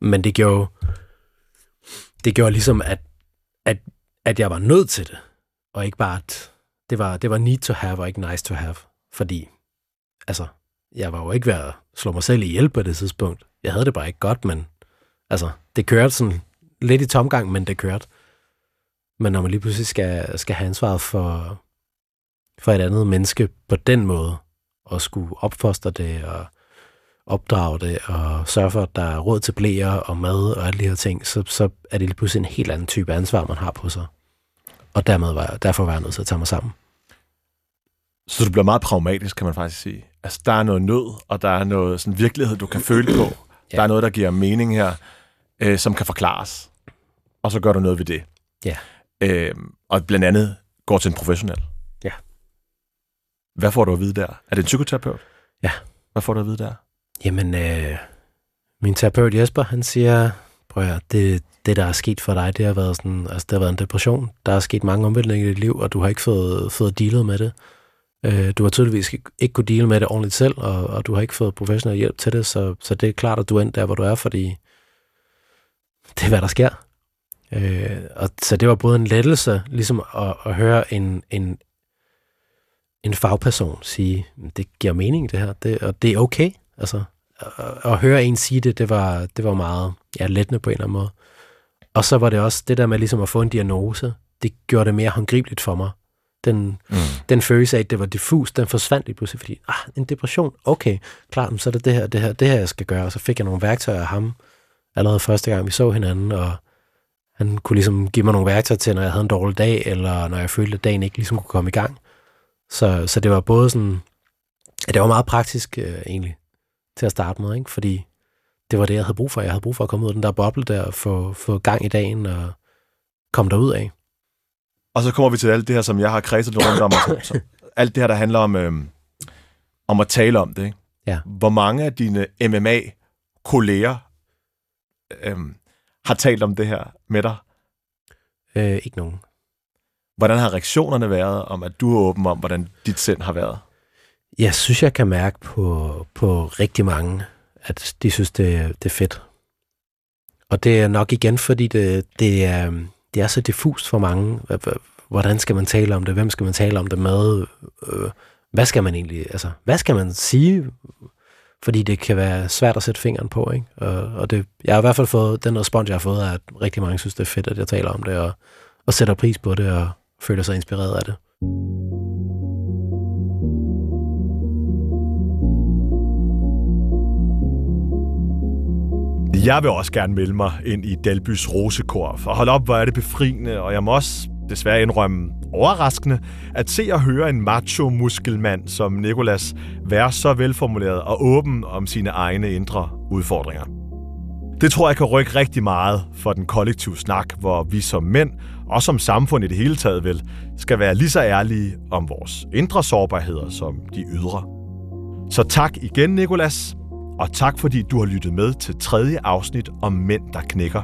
Men det gjorde, det gjorde ligesom, at, at, at jeg var nødt til det, og ikke bare, at det var, det var need to have, og ikke nice to have. Fordi, altså, jeg var jo ikke ved at slå mig selv ihjel på det tidspunkt. Jeg havde det bare ikke godt, men altså, det kørte sådan lidt i tomgang, men det kørte. Men når man lige pludselig skal, skal have ansvaret for, for et andet menneske på den måde, og skulle opfostre det, og opdrage det, og sørge for, at der er råd til blæer og mad og alle de her ting, så, så er det lige pludselig en helt anden type ansvar, man har på sig. Og dermed var, derfor var jeg nødt til at tage mig sammen. Så du bliver meget pragmatisk, kan man faktisk sige. Altså, der er noget nød, og der er noget sådan virkelighed, du kan føle på. Ja. Der er noget, der giver mening her, øh, som kan forklares. Og så gør du noget ved det. Ja. Øh, og blandt andet går til en professionel. Ja. Hvad får du at vide der? Er det en psykoterapeut? Ja. Hvad får du at vide der? Jamen, øh, min terapeut Jesper, han siger, prøv at det, det, der er sket for dig, det har været sådan, altså, det har været en depression. Der er sket mange omvæltninger i dit liv, og du har ikke fået, fået dealet med det. Øh, du har tydeligvis ikke, kunne dele med det ordentligt selv, og, og du har ikke fået professionel hjælp til det, så, så det er klart, at du er endt der, hvor du er, fordi det er, hvad der sker. Øh, og så det var både en lettelse, ligesom at, at høre en, en, en fagperson sige, det giver mening det her, det, og det er okay. Altså, at, at høre en sige det, det var, det var meget ja, lettende på en eller anden måde. Og så var det også det der med ligesom at få en diagnose, det gjorde det mere håndgribeligt for mig. Den, Mm. den følelse af, at det var diffus, den forsvandt lige pludselig, fordi, ah, en depression, okay, klart, så er det det her, det her, det her, jeg skal gøre. Og så fik jeg nogle værktøjer af ham, allerede første gang, vi så hinanden, og han kunne ligesom give mig nogle værktøjer til, når jeg havde en dårlig dag, eller når jeg følte, at dagen ikke ligesom kunne komme i gang. Så, så det var både sådan, at det var meget praktisk øh, egentlig, til at starte med, ikke? fordi det var det, jeg havde brug for. Jeg havde brug for at komme ud af den der boble der, og få, få gang i dagen, og komme derud af. Og så kommer vi til alt det her, som jeg har kredset rundt om. Altså, så, alt det her, der handler om, øhm, om at tale om det. Ikke? Ja. Hvor mange af dine MMA-kolleger øhm, har talt om det her med dig? Øh, ikke nogen. Hvordan har reaktionerne været om, at du er åben om, hvordan dit sind har været? Jeg synes, jeg kan mærke på, på rigtig mange, at de synes, det, det er fedt. Og det er nok igen, fordi det, det, er, det er så diffust for mange. Hvordan skal man tale om det? Hvem skal man tale om det med? Øh, hvad skal man egentlig, altså, hvad skal man sige? Fordi det kan være svært at sætte fingeren på, ikke? Og, og det, jeg har i hvert fald fået, den respons, jeg har fået, er, at rigtig mange synes, det er fedt, at jeg taler om det, og, og sætter pris på det, og føler sig inspireret af det. Jeg vil også gerne melde mig ind i Dalbys Rosekor, for hold op, hvor er det befriende, og jeg må også desværre indrømme overraskende, at se og høre en macho-muskelmand som Nikolas være så velformuleret og åben om sine egne indre udfordringer. Det tror jeg kan rykke rigtig meget for den kollektive snak, hvor vi som mænd, og som samfund i det hele taget vel, skal være lige så ærlige om vores indre sårbarheder som de ydre. Så tak igen, Nikolas, og tak fordi du har lyttet med til tredje afsnit om mænd, der knækker.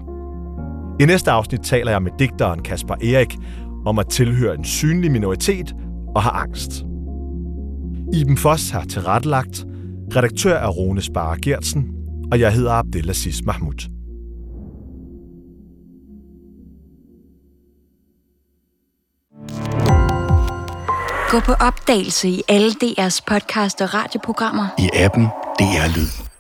I næste afsnit taler jeg med digteren Kasper Erik om at tilhøre en synlig minoritet og have angst. Iben Foss har tilrettelagt, redaktør er Rune Spare Gertsen, og jeg hedder Abdelaziz Mahmoud. Gå på opdagelse i alle DR's podcast og radioprogrammer. I appen DR Lyd.